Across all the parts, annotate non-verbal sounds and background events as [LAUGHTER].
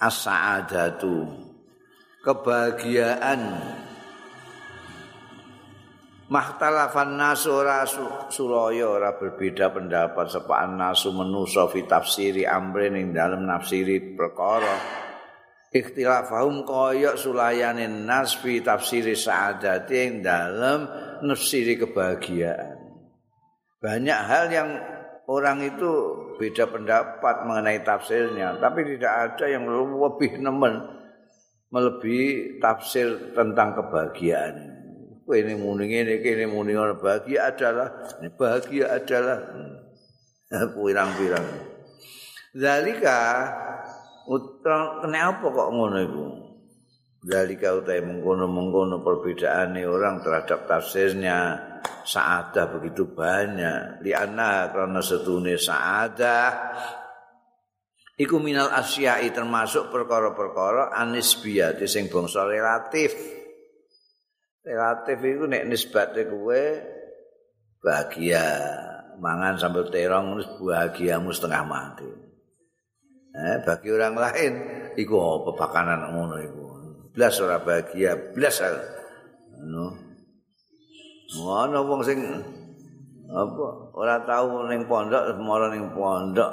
as-sa'adatu. Kebahagiaan. Mahtalafan nasu ora sulaya ora berbeda pendapat sepaan nasu menusa fi tafsiri amrin ing dalem nafsiri perkara. Ikhtilafahum kaya sulayane nas fi tafsiri sa'adati ing dalem nafsiri kebahagiaan. Banyak hal yang orang itu beda pendapat mengenai tafsirnya tapi tidak ada yang lebih nemen melebihi tafsir tentang kebahagiaan. Ini muni ngene kene muni bahagia adalah bahagia adalah. [LAUGHS] Pirang-pirang. Zalika utang kena apa kok ngono iku? Zalika utai mengkono-mengkono perbedaane orang terhadap tafsirnya saadah begitu banyak. Li anna karena setune saadah. Iku minal asyai termasuk perkara-perkara anisbiyah sing bangsa relatif. Relatif itu nek nisbate kowe bahagia. Mangan sambil terong bahagiamu setengah mati. Eh, bagi orang lain iku apa pakanan ngono iku? Blas ora bahagia blas. No ngono wong sing apa ora tau ning pondok semara ning pondok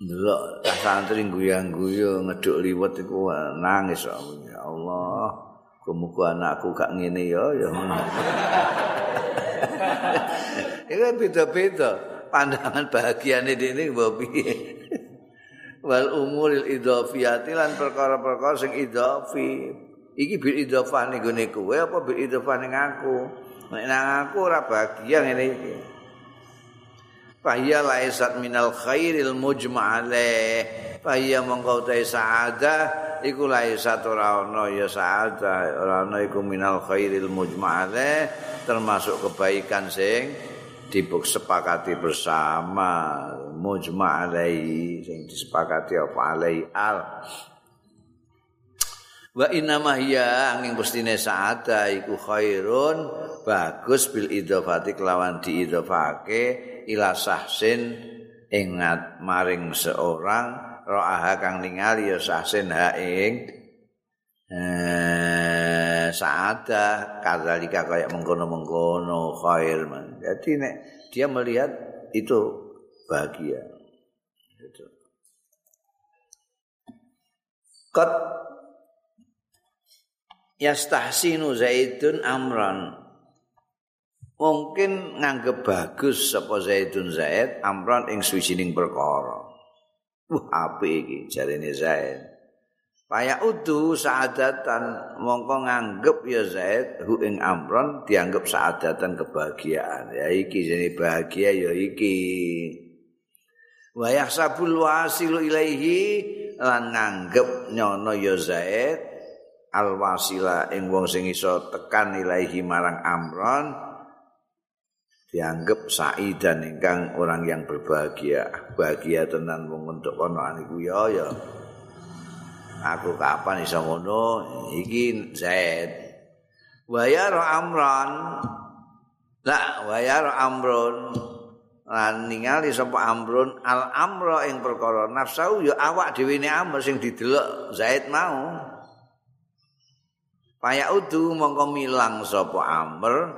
ndelok santri guyang-guyu ngeduk liwet iku nangis ya Allah Muga anakku gak ngene ya ya. [LAUGHS] Iku beda-beda pandangan bahagiane dene mbok piye. Wal umuril idhafiyati lan perkara-perkara sing idhafi. Iki bil idhafah ning gone kowe apa bil idhafah ning aku? Nek nang aku ora bahagia ngene iki. Fahiyya laisat minal khairil mujma'aleh. Fahiyya mongkau ta'i sa'adah. iku lae satu ora ana ya saada ora ana iku minal khairil mujma'ale termasuk kebaikan sing dibuk sepakati bersama mujma'alai sing disepakati apa alai al wa inna hiya angin gustine saada iku khairun bagus bil idhofati kelawan diidhofake ila sahsin ingat maring seorang ro'aha kang ningali ya sahsin ha ing eh saada kadzalika kaya mengkono-mengkono khair man. Jadi nek dia melihat itu bahagia. Gitu. Yastahsinu Zaidun amran. Mungkin nganggep bagus sapa Zaidun Zaid amran ing swijining perkara. Wah, apa iki jarene Zaid. Paya udu saadatan mongko nganggep ya Zaid hu ing Amron dianggap saadatan kebahagiaan. Ya iki jane bahagia ya iki. Wa yahsabul wasilu ilaihi lan nganggep nyono ya Zaid al wasila ing wong sing iso tekan ilaihi marang Amron dianggap sa'i dan ingkang orang yang berbahagia. Bahagia tenan wong untuk kono aniku ya ya. Aku kapan iso ngono? Iki Zaid wayar amran la wayar amrun lan ningali sapa amrun al amro ing perkara nafsu ya awak dhewe ne amr sing didelok Zaid mau Paya udu mongko milang sapa amr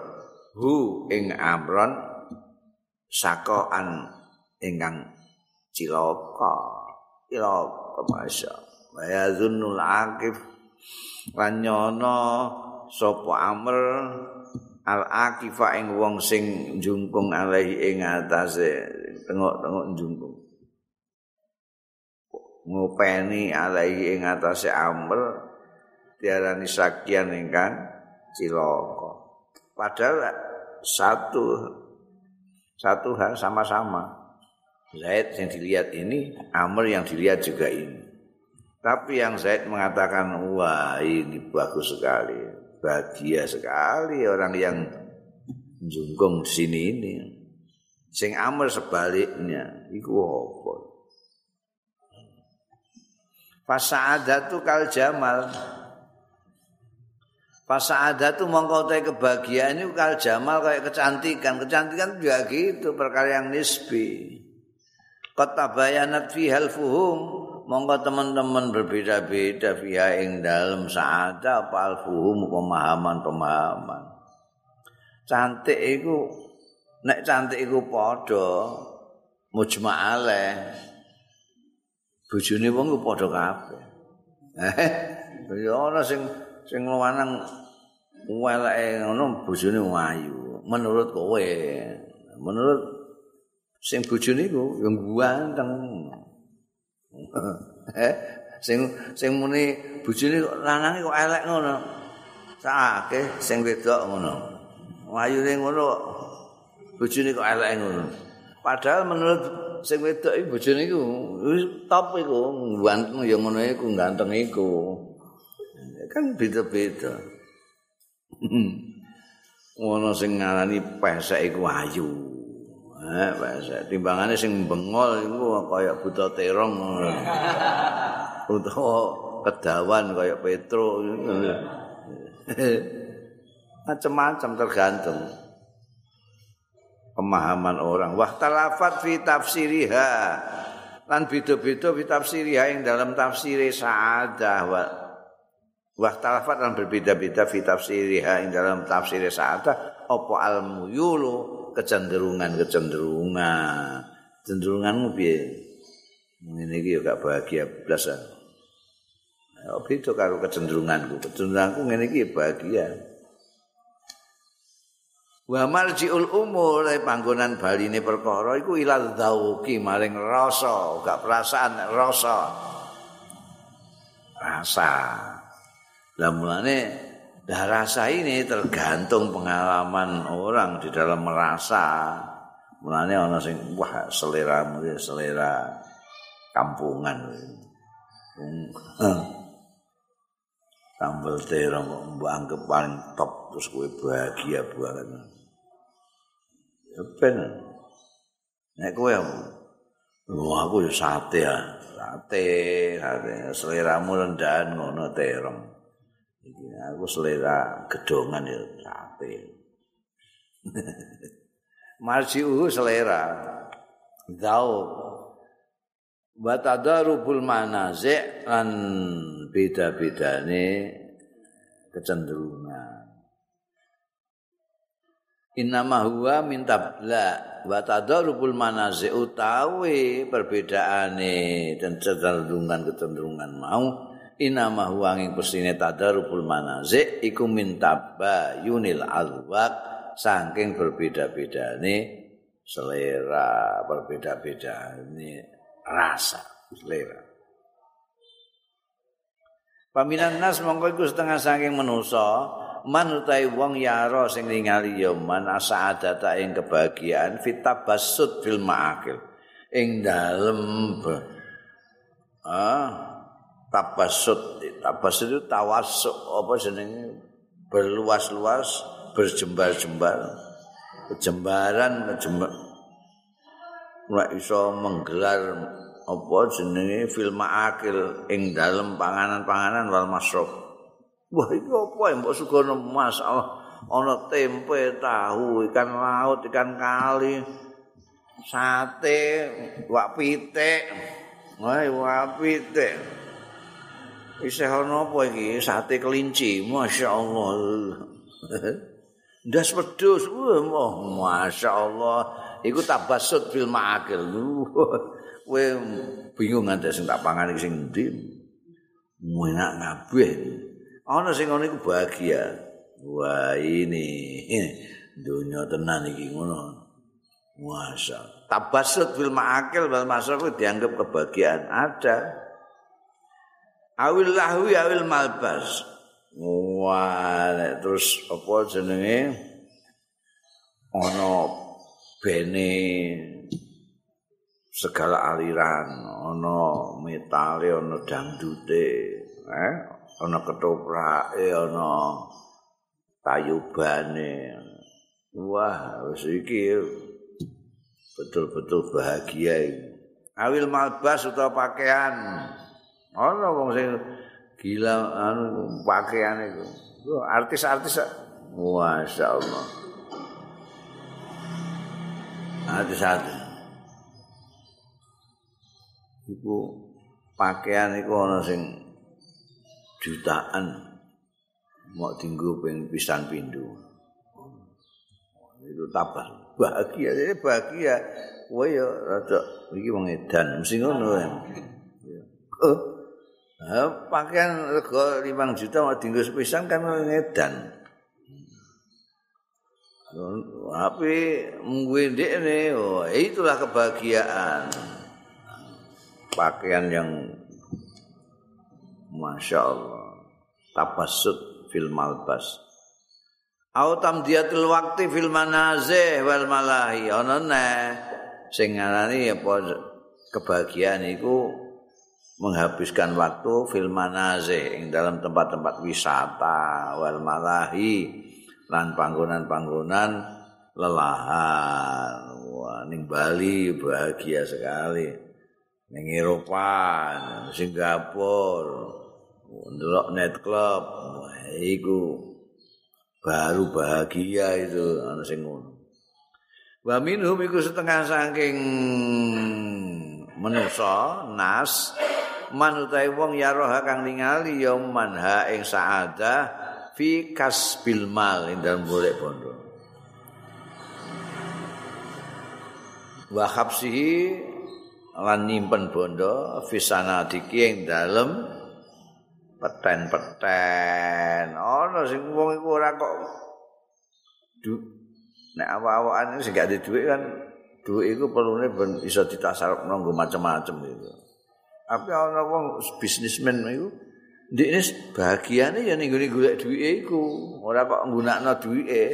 hu ing amron sakoan ingkang cilaka. Cilaka masya wa zunnul akif lan nyono sapa amr al akifa ing wong sing jungkung alaihi ing atase tengok-tengok jungkung ngopeni alaihi ing atase amr diarani sakian ingkang cilaka Padahal satu satu hal sama-sama. Zaid yang dilihat ini, Amr yang dilihat juga ini. Tapi yang Zaid mengatakan, wah ini bagus sekali, bahagia sekali orang yang jungkung sini ini. Sing Amr sebaliknya, itu apa? Fasa'adatu kal jamal. Fasada tu mongko te kebahagiaan itu kal jamal kayak kecantikan. Kecantikan juga gitu perkara yang nisbi. Kota bayanat fi hal fuhum monggo teman-teman berbeda-beda via ing dalem saada apa alfuhum pemahaman-pemahaman. Cantik iku nek cantik iku padha mujma'ale. Wong ku padha kabeh. [LAUGHS] Eh, ya ana sing sing lanang weleke ngono bojone ayu. Menurut kowe, menurut sing bojone iku yo ganteng. [LAUGHS] Eh, sing sing muni bojone lanange kok elek ngono. Sakake sing wedok ngono. Ayune ngono bojone kok elek ngono. Padahal menurut sing wedok iki bojone iku top iku, ganteng ya ngono iku ganteng iku. Kan beda-beda. Ngono sing ngarani pesek iku ayu. Eh, pesek timbangane sing bengol iku kaya buta terong. Utawa kedawan kaya Petro. Macam-macam tergantung pemahaman orang. Wahtalafat fi tafsiriha. Lan beda-beda fi tafsiriha yang dalam tafsir sa'adah wa Wahtalafat lan berbeda-beda fi tafsiriha yang dalam tafsir sa'adah apa al-muyulu kecenderungan-kecenderungan. Cenderunganmu piye? Ini iki gak bahagia blas. Ya beda karo kecenderunganku. Kecenderunganku ngene iki bahagia. Wa marjiul umur panggonan baline perkara iku ilal dzauqi maring rasa, gak perasaan rasa. Rasa. Lah mulane dah rasa ini tergantung pengalaman orang di dalam merasa. Mulane ana sing wah selera selera kampungan. Sambal terong kok mbok anggap paling top terus kowe bahagia banget. Ya ben. Nek kowe Wah, aku sate ya. Sate, sate. Seleramu rendahan ngono terong. Iki aku selera gedongan ya sate. [LAUGHS] Marji'uhu selera. Zau. Batadarubul manazi' lan beda-bedane kecenderungan. Innama huwa min tabla wa tadarubul manazi utawi perbedaane dan kecenderungan kecenderungan mau innama huwa ing pesine tadarubul manazi iku min tabba yunil alwaq saking berbeda-bedane selera berbeda-bedane rasa selera. Paminan nas mongko iku setengah saking manusa man utawi wong yaro sing ningali ya man asaadata ing kebahagiaan fitabassut fil ma'akil ing dalem ah tabassut tabassut itu tawassuk apa jenenge berluas-luas berjembar-jembar jembaran jembar ora iso menggelar apa jenenge fil ma'akil ing dalem panganan-panganan wal masruf. Wah iki apa ya mbok sugono masalah ana tempe, tahu, ikan laut, ikan kali, sate, wak pitik. Wah, wak pitik. Isih ana apa iki? Sate kelinci, masyaallah. Ndas wedhus, wah, masyaallah. Iku tabasut fil ma'akil. kowe bingung nganti sing tak pangan iki sing endi? Enak kabeh. Ana sing ngono iku bahagia. Wah ini. Dunia tenan iki ngono. Masya Tabasut fil ma'akil. Wal masraf dianggap kebahagiaan. Ada Awil lahwi awil malbas. Wah terus apa jenenge? Ono bene segala aliran ana metale ana dangdute eh? Ana ketoprake ana tayubane. Wah wis iki betul-betul bahagia iki. Awil malbas utawa pakaian ana wong sing gila anu pakaian iku. Artis-artis masyaallah. Artis-artis. Iku pakaian iku ana sing jutaan. Mau tinggu ping pisan pindu. Itu tabah. Bahagia ini bahagia. Kowe ya rada iki wong edan. Mesti ngono ya. Oh pakaian rego 5 juta mau tinggu sepisan kan wong edan tapi mungkin ini, oh, itulah kebahagiaan. Pakaian yang Masya Allah. Tabasud fil malbas. Autam diatil wakti fil manazih wal malahi. Ono ne. Sing ngarani apa kebahagiaan itu menghabiskan waktu fil manazih ing dalam tempat-tempat wisata wal malahi lan panggonan-panggonan lelahan. Wah, ning Bali bahagia sekali. Ning Eropa, Singapura, ndelok net club, iku baru bahagia itu ana sing ngono. Wa minhum iku setengah saking manusa nas manutai wong ya roh kang ningali ya manha ing saadah fi kasbil mal ing dalem golek bondo. Wa habsihi lan nyimpen bondo fi sanadiki ing dalem peten-peten. Ana sing wong iku ora kok nek awak-awakan sing gak duwe kan duwe iku perlune ben iso ditasarupno nggo macam-macam gitu. Tapi ana wong bisnismen iku Ndekne bahagiane ya ning gone golek duwike iku, ora kok nggunakno duwike.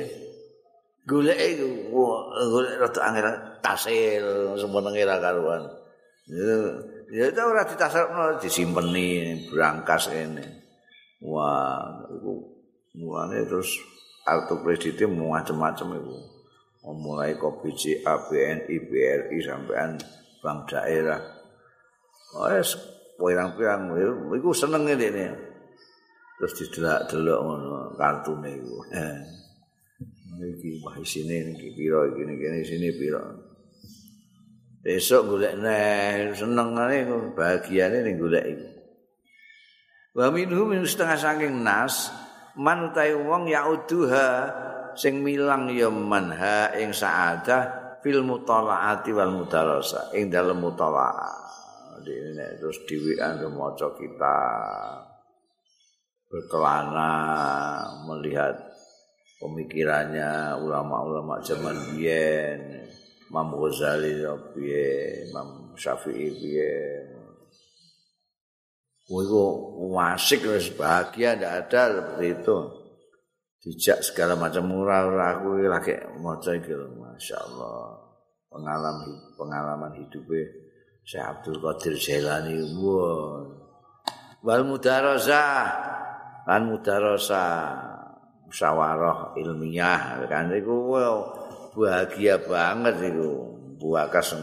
Golek iku, golek rada angel tasil semenenge ra karuan. Ya itu ora ditasarno disimpeni brangkas ini. Wah, iku mulane terus kartu kredit macam-macam iku. Mulai kopi BCA, BNI, BRI sampean bank daerah. Oh, pirang-pirang iku senenge dene. Terus didelok-delok ngono kartune iku. [LAUGHS] Iki wah isine iki pira iki ngene sini pira. Besok golek neh senengane bahagiane ning golek iki. Wa minhum min setengah saking nas man utahe wong yauduha sing milang ya manha ing saadah fil mutalaati wal mudarasa ing dalem mutalaah ini terus diwian maca kita berkelana melihat pemikirannya ulama-ulama zaman biyen Imam Ghazali biyen Imam Syafi'i biyen Wih, wasik wis bahagia ndak ada seperti itu. Dijak segala macam murah aku lagi maca iki Masya Allah. Pengalaman pengalaman hidupnya Syekh Abdul Qadir Jailani wah wal mudarasah lan mudarasah musyawarah ilmiah. Kan iku bahagia banget iku buakas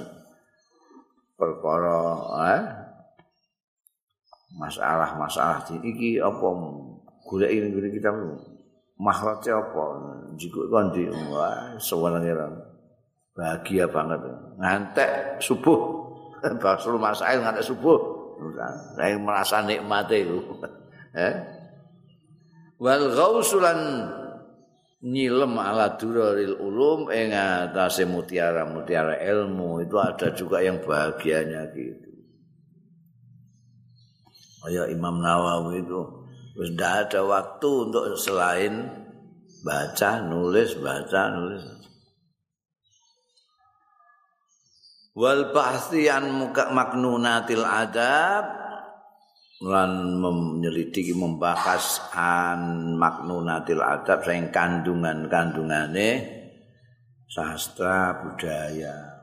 perkara eh? masalah-masalah iki apa? Golek ini kita makhluknya apa? Jika kondi wah sewenang bahagia banget. Ngantek subuh [LAUGHS] Basul masail nganti subuh. Saya merasa nikmat itu. [LAUGHS] Eh? Wal ghausulan nyilem ala duraril ulum ing atase mutiara-mutiara ilmu itu ada juga yang bahagianya gitu. Kayak Imam Nawawi itu wis ada waktu untuk selain baca, nulis, baca, nulis. Wal bahsian muka maknunatil adab lan menyelidiki membahas an maknunatil adab sing kandungan-kandungane sastra budaya.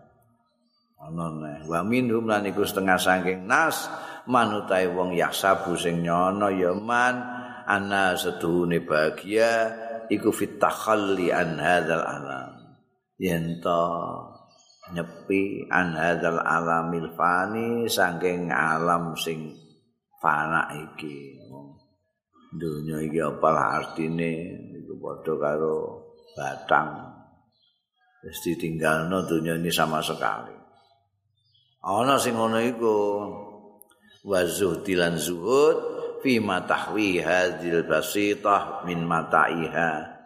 Ana neh. Wa minhum lan iku setengah saking nas manutai wong yaksabu sing nyono ya man ana seduhune bahagia iku fit takhalli an hadzal alam yen nyepi an hadzal alamil fani saking alam sing fana iki. Dunya iki apa artine iku padha karo batang. Wis ditinggalno dunya ini sama sekali. Ana sing ngono iku wa zuhdilan zuhud fi matahwi hadil basitah min mataiha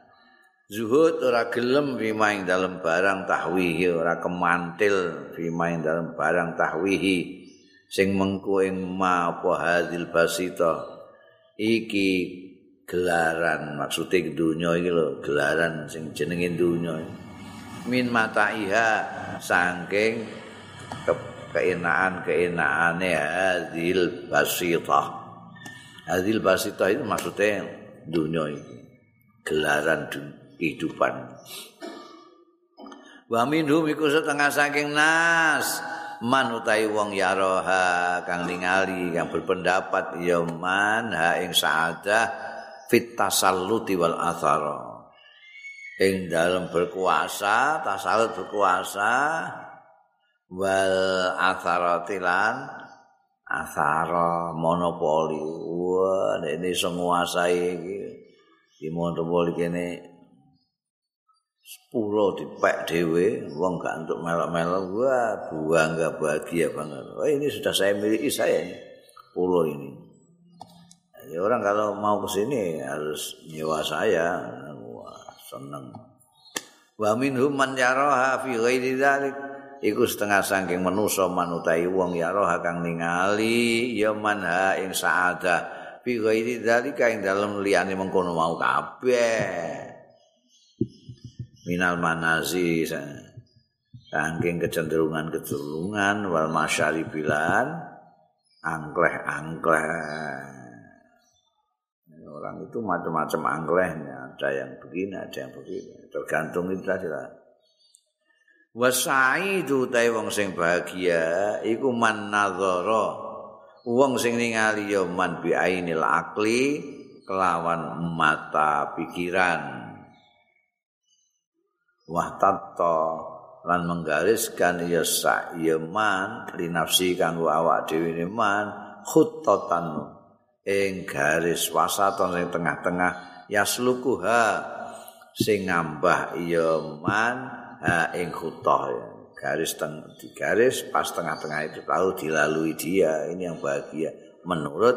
zuhud ora gelem fi maing dalam barang tahwihi ora kemantil fi maing dalam barang tahwihi sing mengku ing ma apa hadil basitah iki gelaran maksudnya dunia iki lho gelaran sing jenenge dunia min mataiha saking keenaan-keenaane hadil basitah. Hadil basitah itu maksudnya dunia ini. Gelaran kehidupan. Wa minhum iku setengah saking nas man utahi wong yaroha kang ningali kang berpendapat ya man ha ing saadah fit tasalluti wal athara. Ing dalam berkuasa tasallut berkuasa wal atharatilan athara monopoli wah ini semua saya di monopoli sepuluh dipek dewe wong gak untuk melok-melok wah buang gak bahagia banget. Wah ini sudah saya miliki saya ini pulau ini. Jadi orang kalau mau ke sini harus nyewa saya. Wah seneng. Wa minhum man yaraha fi ghairi dzalik iku setengah saking manusa manutai wong ya roh kang ningali ya manha ing saadah. Fi ghairi dzalika ing dalem liyane mengkono mau kabeh minal manazi saking kecenderungan-kecenderungan wal masyaribilan angkleh-angkleh. Orang itu macam-macam angklehnya ada yang begini ada yang begini tergantung itu adalah wasaidu ta wong sing bahagia iku man nadzara wong sing ningali ya man bi ainil akli kelawan mata pikiran wahtatta lan menggariskan ya sa ya man li nafsi kanggo awak dhewe ne man khuttatan ing garis wasaton sing tengah-tengah yaslukuha sing ngambah ya man ha ing khutah garis teng di garis pas tengah-tengah itu tahu dilalui dia ini yang bahagia. Menurut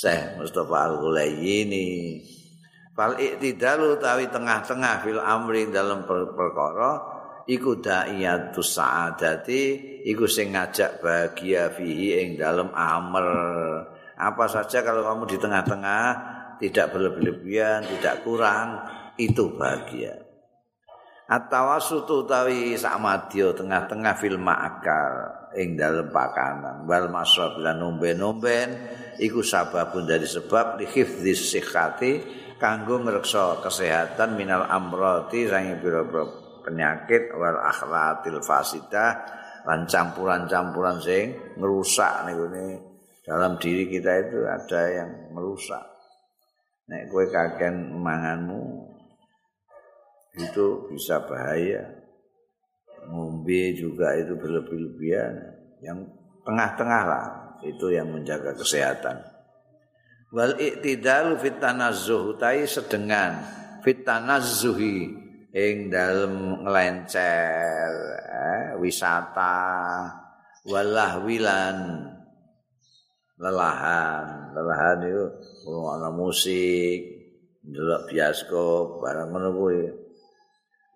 Syekh Mustafa Al-Ghulayyini fal iktidalu tawi tengah-tengah fil amri dalam perkara iku da'iyatu sa'adati iku sing ngajak bahagia fihi ing dalam amr apa saja kalau kamu di tengah-tengah tidak berlebihan tidak kurang itu bahagia. Atawasutu utawi samadya tengah-tengah fil ma'akal ing dalem pakanan. Wal masrab lan nomben-nomben iku sababun dari sebab li hifdzis sihhati kanggo ngreksa kesehatan minal amrati sange pira-pira penyakit wal akhlatil fasidah lan campuran-campuran sing ngerusak niku dalam diri kita itu ada yang merusak nek kowe kaken manganmu itu bisa bahaya. Ngombe juga itu berlebih-lebihan. Yang tengah-tengah lah itu yang menjaga kesehatan. Wal iktidalu fit tanazzuh utai sedengan. Fit tanazzuhi ing dalem nglencer eh, wisata. Walahwilan lelahan. Lelahan itu ana musik ndelok bioskop barang ngono kuwi.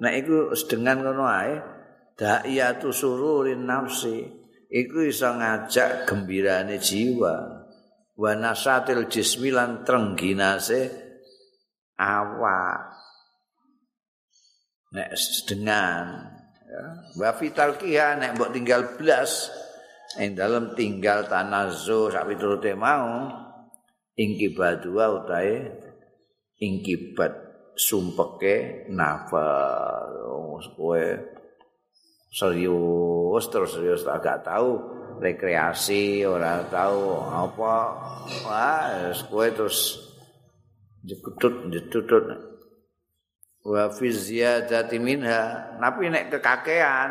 Nek iku sedengan ngono ae, da'iyatu sururin nafsi, iku iso ngajak gembirane jiwa. Wa nasatil jismi lan trengginase awak. Nek sedengan, ya. Wa fital kiha nek mbok tinggal blas ing dalam tinggal tanazo sak piturute mau ingkibadua utahe ingkibat sumpeke nafas kowe serius terus serius agak tahu rekreasi ora tahu apa. Wah kowe terus jekutut jetutut. Wa fi ziyadati minha. Tapi nek kekakean.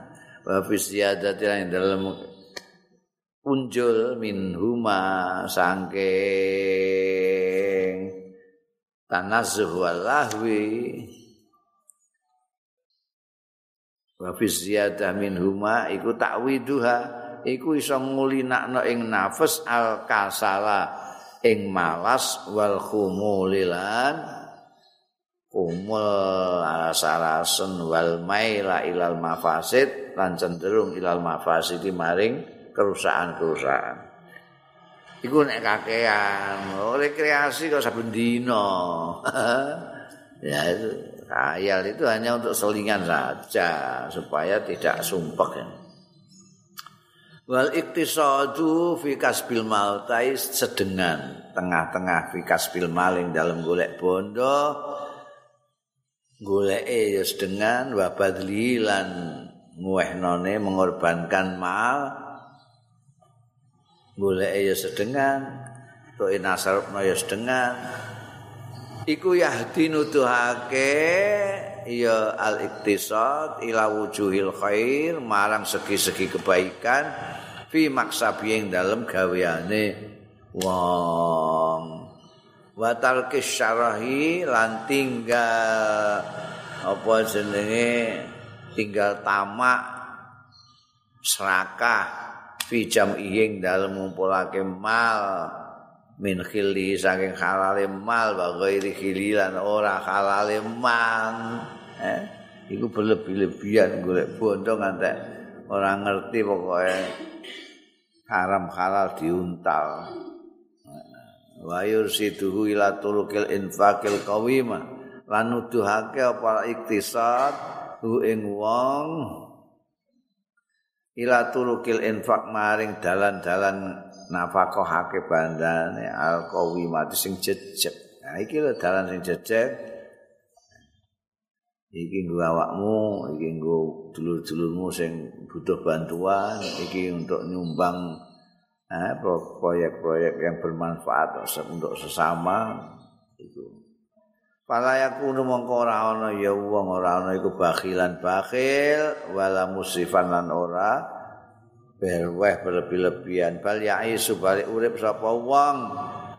[LAUGHS] Wa fi ziyadati yang dalam unjul min huma sangking tanazzuh wal lahwi. Wa fi ziyadah min huma iku takwiduha iku iso ngulinakno ing nafas al kasala ing malas wal khumulilan kumul asarasun wal maila ilal mafasid lan cenderung ilal mafasid maring kerusakan-kerusakan iku nek kakean rekreasi kok saben dina [LAUGHS] ya itu khayal itu hanya untuk selingan saja supaya tidak sumpek ya. Wal iktisadu fi kasbil maltai sedengan tengah-tengah fi kasbil maling dalam golek bondo. Golek ya sedengan wa badlilan nguwehnone mengorbankan mal. Golek ya sedengan to inasarupno ya sedengan. Iku yahdi nuduhake ya al iktisad ila wujuhil khair marang segi-segi kebaikan fi maksabi ing dalem gaweane wong. Wa talqis syarahi lan tinggal apa jenenge tinggal tamak serakah fi jam'ing dalem ngumpulake mal min khili saking halale mal wa ghairi khililan ora halale man. Eh iku berlebih-lebihan golek bondo ngantek ora ngerti pokoke haram halal diuntal wa yursiduhu ila turukil infaqil qawima lan nuduhake apa iktisad hu ing wong ila turukil infaq maring dalan-dalan nafakohake bandane alqawi mati sing jejeg. Nah iki lho dalan sing jejeg. Iki nggo awakmu, iki nggo dulur-dulurmu sing butuh bantuan, iki untuk nyumbang eh, proyek-proyek yang bermanfaat untuk sesama itu. Pala yakunu mongko ora ana ya wong ora ana iku bakhilan bakhil wala musrifan lan ora berweh berlebih-lebihan bal yaisu balik urip sapa wong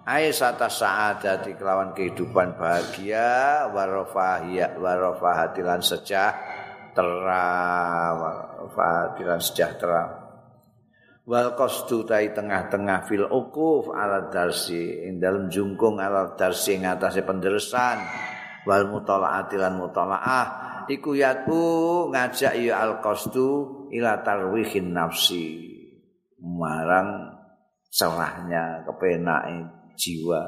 ais atas saadati kelawan kehidupan bahagia warafahia warafahatilan sejahtera warafahatilan sejahtera wal qasdu tai tengah-tengah fil ukuf ala darsi ing dalem jungkung ala darsi ing atase penderesan wal mutalaati lan mutalaah iku yatu ngajak ya al qasdu ila tarwihin nafsi. Marang celahnya kepenake jiwa.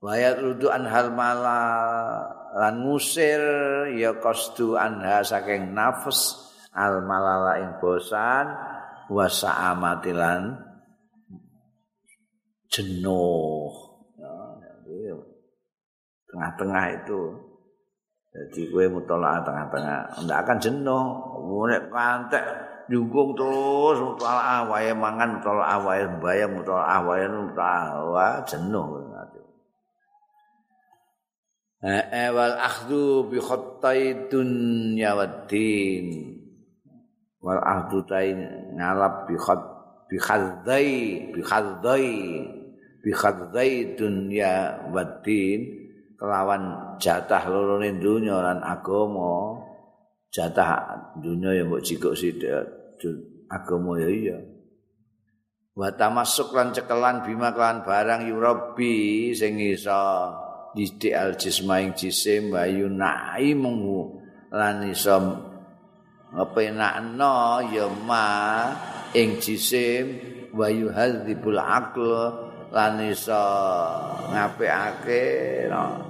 Wayat rudu anhal mala lan ngusir ya qasdu anha saking nafs al malala ing bosan wa saamatilan jenuh. Tengah-tengah itu. Jadi kue mutolak tengah-tengah, ndak akan jenuh. Nek kantek jungkung terus mutolak wae mangan mutolak wae bayang mutolak wae mutolak jenuh. Eh wal akhdhu bi khattai dunya waddin. Wal akhdhu tain ngalap bi khat bi khadzai bi khadzai bi khadzai dunya waddin. kelawan jatah lorone dunya lan agama jatah dunya yang mbok jikok sithik agama ya iya wa tamasuk lan cekelan bima kelan barang yurabi sing iso didik al jismaing jisim bayu naimu lan iso ngepenakno ya ma ing jisim wayu hadzibul aql lan iso ngapikake no.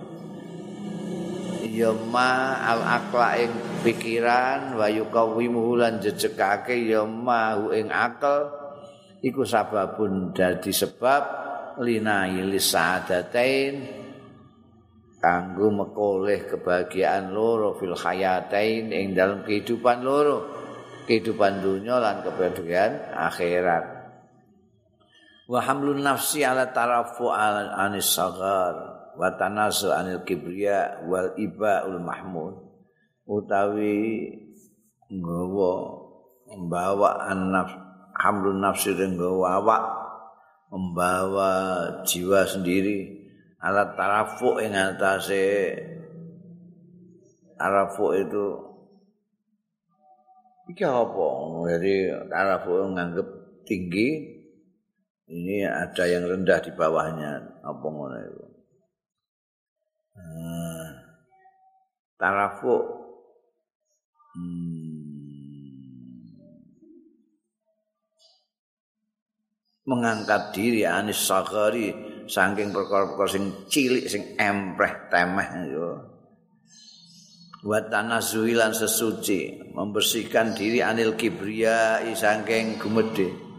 ya ma al aqla ing pikiran wa yuqawimu lan jejegake ya ma ing akal iku sababun dadi sebab linai lisadatain kanggo mekoleh kebahagiaan loro fil hayatain ing dalam kehidupan loro kehidupan dunia lan kebahagiaan akhirat. Wa hamlun nafsi ala tarafu anis sagar wa tanazu anil kibriya wal ibaul mahmud utawi nggawa membawa an-nafs hamlun nafsi nggawa awak membawa jiwa sendiri alat tarafu ing atase tarafu itu iki apa jadi tarafu nganggep tinggi ini ada yang rendah di bawahnya apa ngono itu hmm. tarafu hmm. Mengangkat diri anis sagari saking perkara-perkara sing cilik sing empreh temeh yo wa tanazuilan sesuci membersihkan diri anil kibria saking gumede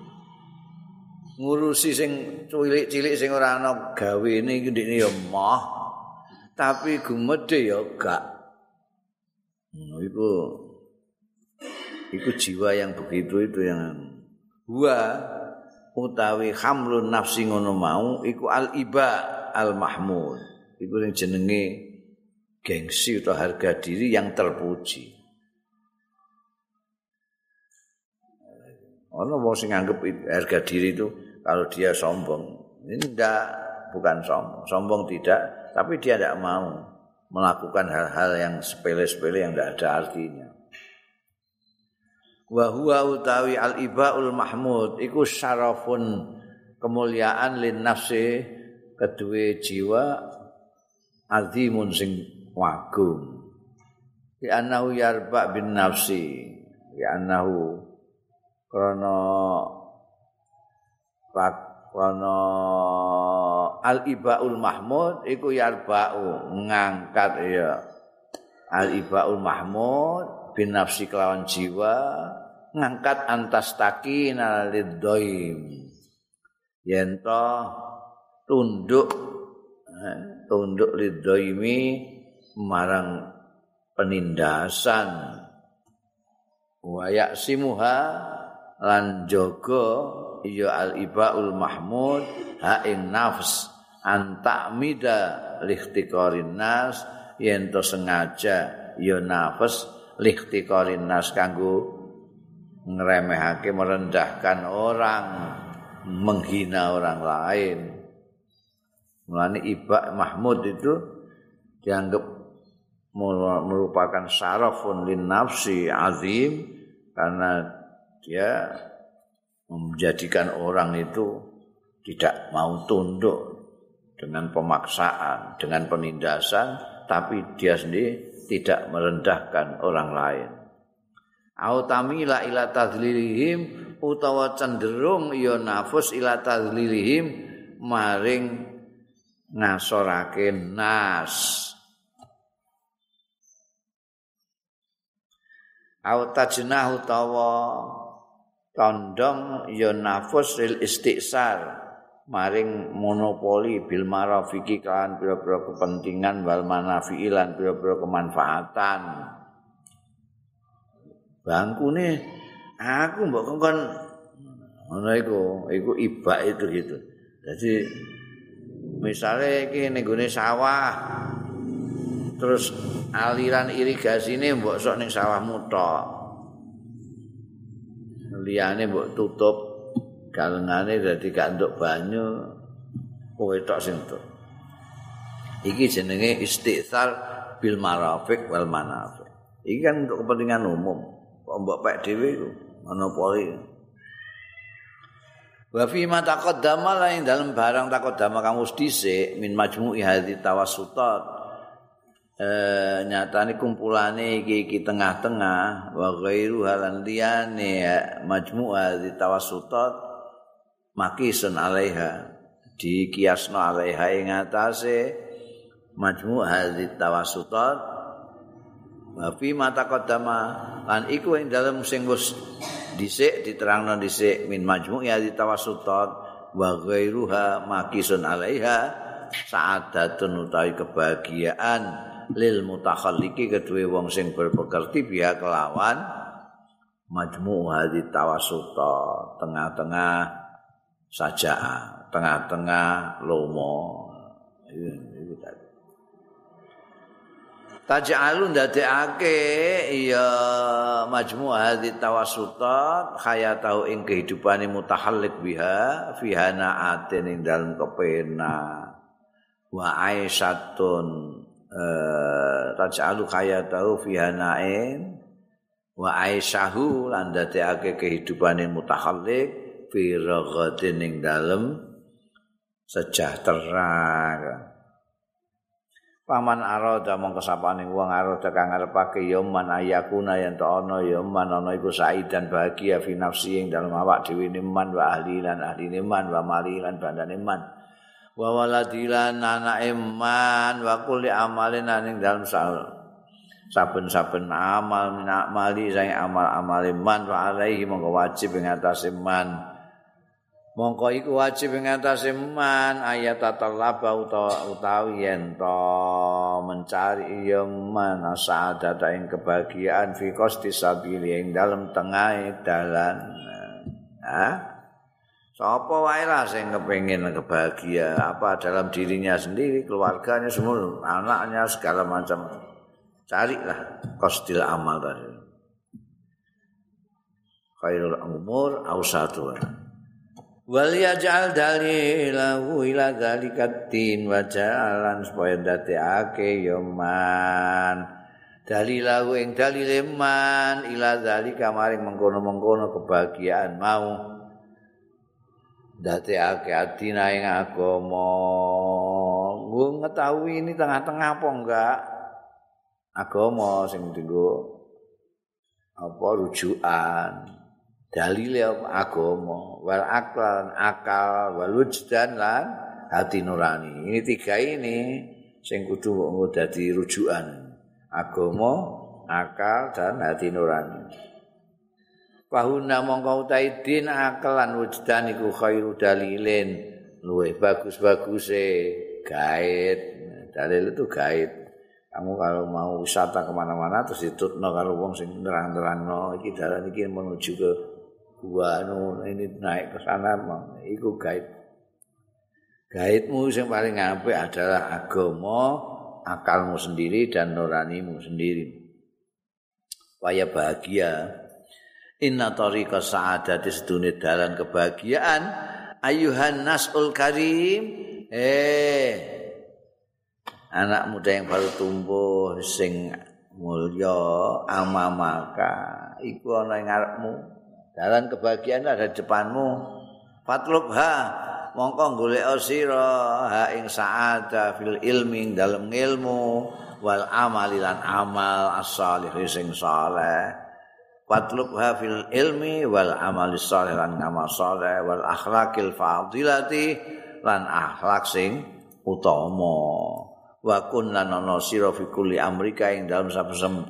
ngurusi sing cilik-cilik sing ora ana gawene iki ndekne ya mah. Tapi gumede ya gak hmm, itu itu jiwa yang begitu itu yang wa utawi hamlun nafsi ngono mau iku al iba al mahmud iku sing jenenge gengsi atau harga diri yang terpuji. Ono wong sing nganggep harga diri itu kalau dia sombong. Ini tidak bukan sombong. Sombong tidak, tapi dia tidak mau melakukan hal-hal yang sepele-sepele yang tidak ada artinya. Wa huwa utawi al ibaul mahmud iku syarafun kemuliaan lin nafsi kedua jiwa azimun sing wagung di anahu yarba bin nafsi di anahu krono pak krono al ibaul mahmud iku yarba'u ngangkat ya al ibaul mahmud bin nafsi kelawan jiwa ngangkat antas takin alidoim yento tunduk eh, tunduk lidoimi marang penindasan. Wayak simuha lan jaga ya al ibaul mahmud ha ing nafs antamida lihtiqarin nas yen to sengaja ya nafs lihtiqarin nas kanggo ngremehake merendahkan orang menghina orang lain. Mulane ibak mahmud itu dianggap merupakan syarafun lin nafsi azim karena dia menjadikan orang itu tidak mau tunduk dengan pemaksaan, dengan penindasan, tapi dia sendiri tidak merendahkan orang lain. Autamila ila tadlilihim utawa cenderung ya nafus ila tadlilihim maring ngasorake nas. au tajnah utawa condong ya nafus lil istiqsar maring monopoli bil marafiki kan pira-pira kepentingan wal manafiilan pira-pira kemanfaatan bangkune aku mbok kon ngono iku iku ibak itu gitu jadi misalnya iki ning sawah terus aliran irigasi ini mbok sok ning sawahmu tok. Liyane mbok tutup galengane dadi gak entuk banyu kowe tok sing entuk. Iki jenenge istighsar bil marafiq wal manafiq. Iki kan untuk kepentingan umum. Kok mbok pek dhewe iku monopoli. Wa fi ma taqaddama lain dalam barang taqaddama kamu dhisik min majmu'i hadhi tawassutat eh nyatane kumpulane iki iki tengah-tengah. Wa ghairu halan liyane majmu'a di tawassutat makisun alaiha di kiasno alaiha. Ing atase majmu'a di tawassutat wa fi mata qaddama lan iku ing dalem sing wis dhisik diterangno dhisik min majmu'a di tawassutat wa ghairuha makisun alaiha sa'adatun utawi kebahagiaan lil mutakhalliki kedue wong sing berpekerti biya kelawan majmu hadit tawasuta tengah-tengah saja tengah-tengah lomo. Taj'alun dadekake ya majmu hadit tawasuta hayatahu ing kehidupane mutahallik biha fihana atin ing dalem kepena wa aisyatun taj'alu hayatahu fi hana'in wa aisyahu lan dadekake kehidupane mutakhalliq fi raghatin ing dalem sejahtera. Paman arada mongko sapane wong arada kang ngarepake ya man ayakuna yen to ana ya man ana iku saidan bahagia fi nafsi ing dalem awak dhewe man wa ahli lan ahli man wa mali lan bandane man wa waladilan anake man wa kulli amalin ing dalem saben-saben amal minak mali sing amal-amal man wa alaihi mongko wajib ing atase man. Mongko iku wajib ing atase man ayat tatallaba utawi yen to mencari ya man sa'adata ing kebahagiaan fi qasti sabili ing dalem tengah dalan. Ha sapa wae lah sing kepengin kebahagia? Apa dalam dirinya sendiri keluarganya semua anaknya segala macam. Carilah qastil amal tadi. Khairul umur ausatuha wal yaj'al dalilahu ila dzalika din wa ja'alan supaya dadekake ya man. Dalilahu ing dalile man ila dzalika maring mengkono-mengkono kebahagiaan mau dadekake adina ing agama. Nggo ngetahui ini tengah-tengah apa enggak? Agama sing dienggo apa rujukan. Dalile agama. Wal akal akal wal wujdan lan hati nurani. Ini tiga ini sing kudu mbok dadi rujukan. Agama akal dan hati nurani Fahuna mongko utai din akal lan wujdan iku khairu dalilin. Luwe bagus-bagus e gaib dalil itu gaib kamu kalau mau wisata kemana-mana terus ditutno kalau wong sing nerang-nerang no iki dalan iki menuju ke gua anu ini naik ke sana mau iku gaib gaibmu yang paling apik adalah agama akalmu sendiri dan nuranimu sendiri. Supaya bahagia inna tariqa sa'adati sedune dalan kebahagiaan ayuhan nasul karim eh anak muda yang baru tumbuh sing mulya amamaka iku ana ing ngarepmu Jalan kebahagiaan ada di depanmu. Fatlub ha mongko golek sira ha ing sa'ada fil ilmi dalam ilmu wal amali lan amal as-salih sing saleh. Fatlub ha fil ilmi wal amali salih lan amal saleh wal akhlaqil fadilati lan akhlak sing utama. Wa kun lan ana sira fi kulli amrika ing dalam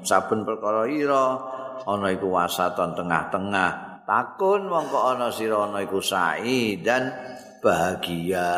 saben perkara ira ana iku wasaton tengah-tengah takun mongko ana sira ana iku sa'i dan bahagia